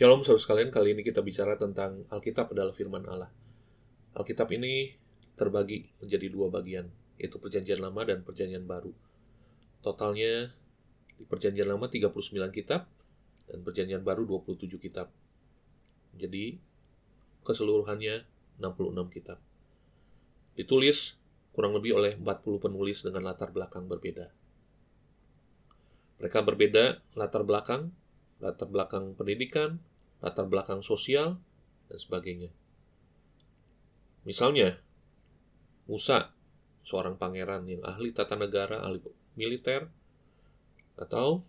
Shalom saudara sekalian, kali ini kita bicara tentang Alkitab adalah firman Allah. Alkitab ini terbagi menjadi dua bagian, yaitu perjanjian lama dan perjanjian baru. Totalnya di perjanjian lama 39 kitab dan perjanjian baru 27 kitab. Jadi keseluruhannya 66 kitab. Ditulis kurang lebih oleh 40 penulis dengan latar belakang berbeda. Mereka berbeda latar belakang, latar belakang pendidikan, latar belakang sosial, dan sebagainya. Misalnya, Musa, seorang pangeran yang ahli tata negara, ahli militer, atau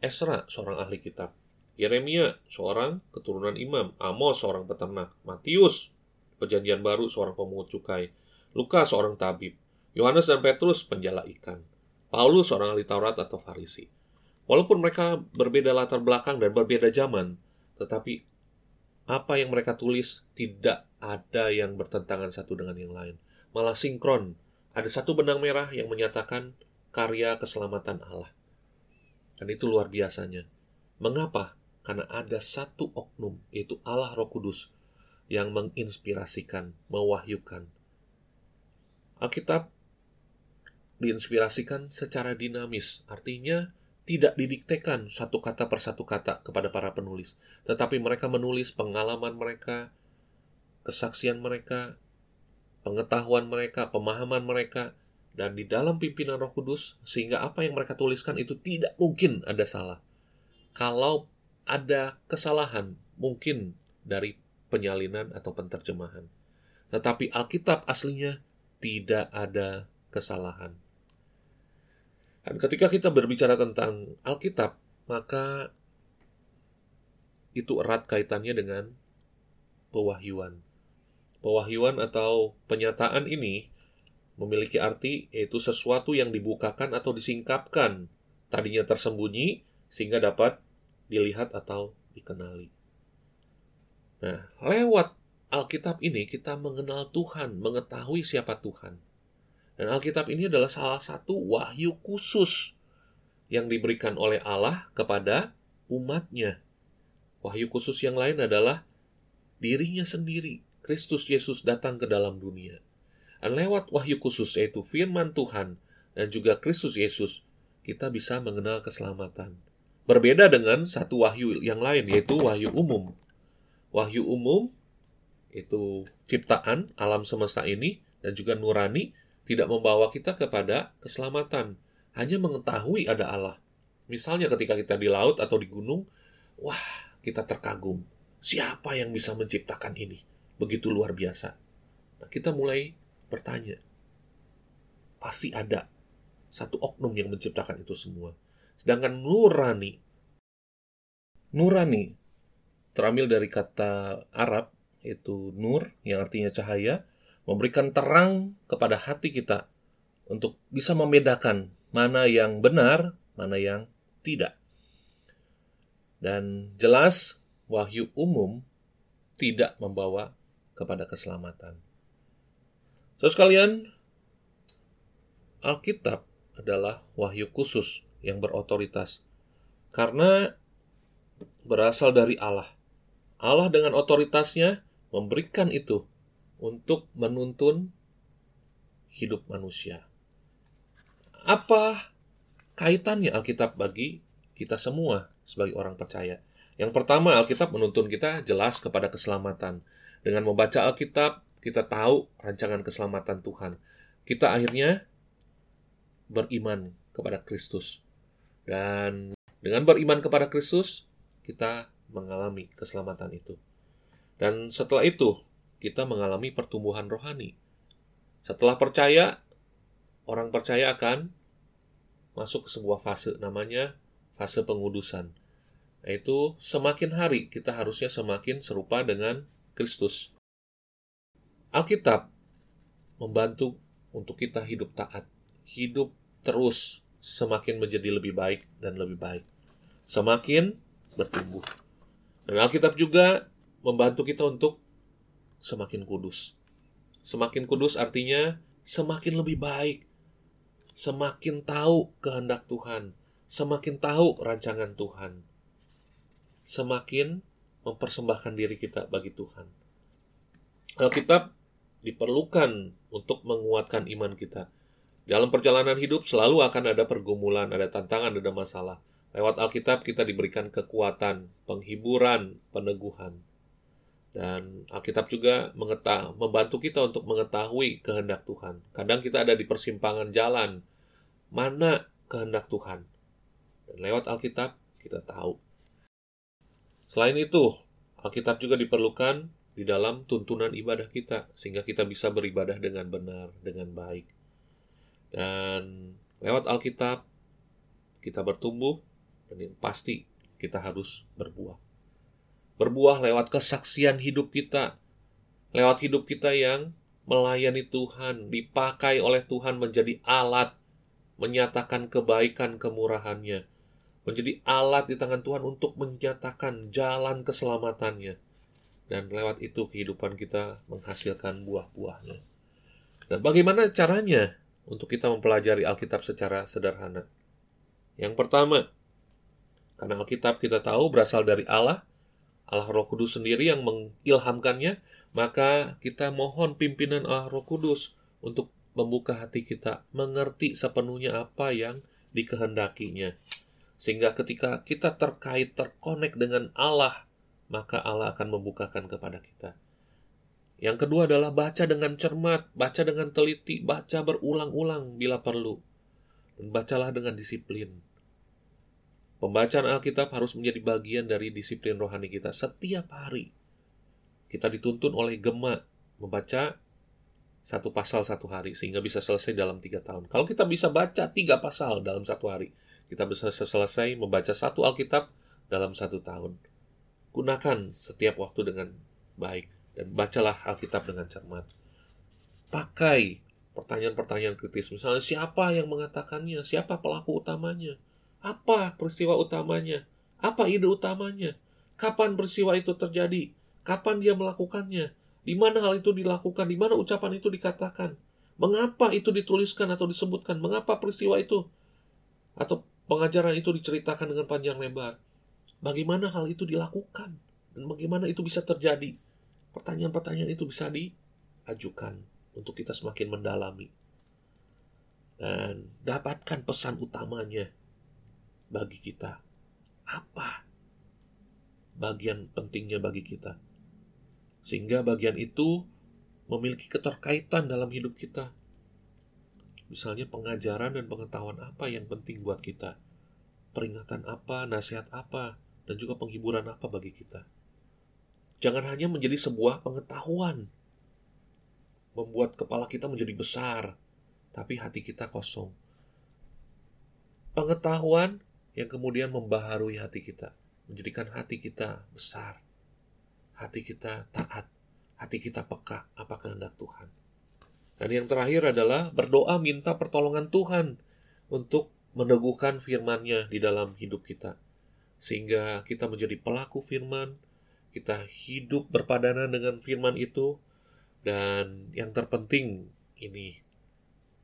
Esra, seorang ahli kitab. Yeremia, seorang keturunan imam. Amos, seorang peternak. Matius, perjanjian baru, seorang pemungut cukai. Lukas, seorang tabib. Yohanes dan Petrus, penjala ikan. Paulus, seorang ahli Taurat atau Farisi. Walaupun mereka berbeda latar belakang dan berbeda zaman, tetapi apa yang mereka tulis tidak ada yang bertentangan satu dengan yang lain. Malah sinkron. Ada satu benang merah yang menyatakan karya keselamatan Allah. Dan itu luar biasanya. Mengapa? Karena ada satu oknum, yaitu Allah Roh Kudus, yang menginspirasikan, mewahyukan. Alkitab diinspirasikan secara dinamis, artinya tidak didiktekan satu kata per satu kata kepada para penulis, tetapi mereka menulis pengalaman mereka, kesaksian mereka, pengetahuan mereka, pemahaman mereka, dan di dalam pimpinan Roh Kudus, sehingga apa yang mereka tuliskan itu tidak mungkin ada salah. Kalau ada kesalahan, mungkin dari penyalinan atau penterjemahan, tetapi Alkitab aslinya tidak ada kesalahan. Dan ketika kita berbicara tentang Alkitab, maka itu erat kaitannya dengan pewahyuan. Pewahyuan atau penyataan ini memiliki arti yaitu sesuatu yang dibukakan atau disingkapkan, tadinya tersembunyi sehingga dapat dilihat atau dikenali. Nah, lewat Alkitab ini kita mengenal Tuhan, mengetahui siapa Tuhan. Dan Alkitab ini adalah salah satu wahyu khusus yang diberikan oleh Allah kepada umatnya. Wahyu khusus yang lain adalah dirinya sendiri. Kristus Yesus datang ke dalam dunia. Dan lewat wahyu khusus yaitu firman Tuhan dan juga Kristus Yesus, kita bisa mengenal keselamatan. Berbeda dengan satu wahyu yang lain yaitu wahyu umum. Wahyu umum itu ciptaan alam semesta ini dan juga nurani tidak membawa kita kepada keselamatan, hanya mengetahui ada Allah. Misalnya ketika kita di laut atau di gunung, wah, kita terkagum. Siapa yang bisa menciptakan ini? Begitu luar biasa. Nah, kita mulai bertanya. Pasti ada satu oknum yang menciptakan itu semua. Sedangkan nurani, nurani terambil dari kata Arab, yaitu nur, yang artinya cahaya, memberikan terang kepada hati kita untuk bisa membedakan mana yang benar, mana yang tidak. Dan jelas wahyu umum tidak membawa kepada keselamatan. So sekalian, Alkitab adalah wahyu khusus yang berotoritas karena berasal dari Allah. Allah dengan otoritasnya memberikan itu untuk menuntun hidup manusia. Apa kaitannya Alkitab bagi kita semua sebagai orang percaya? Yang pertama, Alkitab menuntun kita jelas kepada keselamatan. Dengan membaca Alkitab, kita tahu rancangan keselamatan Tuhan. Kita akhirnya beriman kepada Kristus. Dan dengan beriman kepada Kristus, kita mengalami keselamatan itu. Dan setelah itu, kita mengalami pertumbuhan rohani. Setelah percaya, orang percaya akan masuk ke sebuah fase namanya fase pengudusan. Yaitu semakin hari kita harusnya semakin serupa dengan Kristus. Alkitab membantu untuk kita hidup taat, hidup terus semakin menjadi lebih baik dan lebih baik. Semakin bertumbuh. Dan Alkitab juga membantu kita untuk semakin kudus. Semakin kudus artinya semakin lebih baik, semakin tahu kehendak Tuhan, semakin tahu rancangan Tuhan, semakin mempersembahkan diri kita bagi Tuhan. Alkitab diperlukan untuk menguatkan iman kita. Dalam perjalanan hidup selalu akan ada pergumulan, ada tantangan, ada masalah. Lewat Alkitab kita diberikan kekuatan, penghiburan, peneguhan. Dan Alkitab juga mengetah, membantu kita untuk mengetahui kehendak Tuhan. Kadang kita ada di persimpangan jalan, mana kehendak Tuhan. Dan lewat Alkitab kita tahu. Selain itu, Alkitab juga diperlukan di dalam tuntunan ibadah kita sehingga kita bisa beribadah dengan benar, dengan baik. Dan lewat Alkitab kita bertumbuh dan yang pasti kita harus berbuah. Berbuah lewat kesaksian hidup kita, lewat hidup kita yang melayani Tuhan, dipakai oleh Tuhan menjadi alat menyatakan kebaikan kemurahannya, menjadi alat di tangan Tuhan untuk menyatakan jalan keselamatannya dan lewat itu kehidupan kita menghasilkan buah-buahnya. Dan bagaimana caranya untuk kita mempelajari Alkitab secara sederhana? Yang pertama, karena Alkitab kita tahu berasal dari Allah, Allah Roh Kudus sendiri yang mengilhamkannya, maka kita mohon pimpinan Allah Roh Kudus untuk membuka hati kita, mengerti sepenuhnya apa yang dikehendakinya. Sehingga ketika kita terkait, terkonek dengan Allah, maka Allah akan membukakan kepada kita. Yang kedua adalah baca dengan cermat, baca dengan teliti, baca berulang-ulang bila perlu. Dan bacalah dengan disiplin. Pembacaan Alkitab harus menjadi bagian dari disiplin rohani kita setiap hari. Kita dituntun oleh Gema membaca satu pasal satu hari sehingga bisa selesai dalam tiga tahun. Kalau kita bisa baca tiga pasal dalam satu hari, kita bisa selesai membaca satu Alkitab dalam satu tahun. Gunakan setiap waktu dengan baik dan bacalah Alkitab dengan cermat. Pakai pertanyaan-pertanyaan kritis. Misalnya, siapa yang mengatakannya? Siapa pelaku utamanya? Apa peristiwa utamanya? Apa ide utamanya? Kapan peristiwa itu terjadi? Kapan dia melakukannya? Di mana hal itu dilakukan? Di mana ucapan itu dikatakan? Mengapa itu dituliskan atau disebutkan? Mengapa peristiwa itu atau pengajaran itu diceritakan dengan panjang lebar? Bagaimana hal itu dilakukan? Dan bagaimana itu bisa terjadi? Pertanyaan-pertanyaan itu bisa diajukan untuk kita semakin mendalami. Dan dapatkan pesan utamanya bagi kita. Apa bagian pentingnya bagi kita? Sehingga bagian itu memiliki keterkaitan dalam hidup kita. Misalnya pengajaran dan pengetahuan apa yang penting buat kita. Peringatan apa, nasihat apa, dan juga penghiburan apa bagi kita. Jangan hanya menjadi sebuah pengetahuan, membuat kepala kita menjadi besar, tapi hati kita kosong. Pengetahuan yang kemudian membaharui hati kita, menjadikan hati kita besar, hati kita taat, hati kita peka apa kehendak Tuhan. Dan yang terakhir adalah berdoa minta pertolongan Tuhan untuk meneguhkan firman-Nya di dalam hidup kita sehingga kita menjadi pelaku firman, kita hidup berpadanan dengan firman itu, dan yang terpenting ini,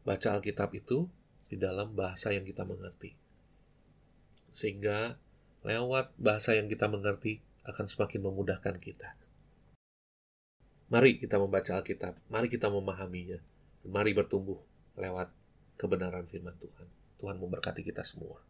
baca Alkitab itu di dalam bahasa yang kita mengerti. Sehingga lewat bahasa yang kita mengerti akan semakin memudahkan kita. Mari kita membaca Alkitab, mari kita memahaminya, mari bertumbuh lewat kebenaran firman Tuhan. Tuhan memberkati kita semua.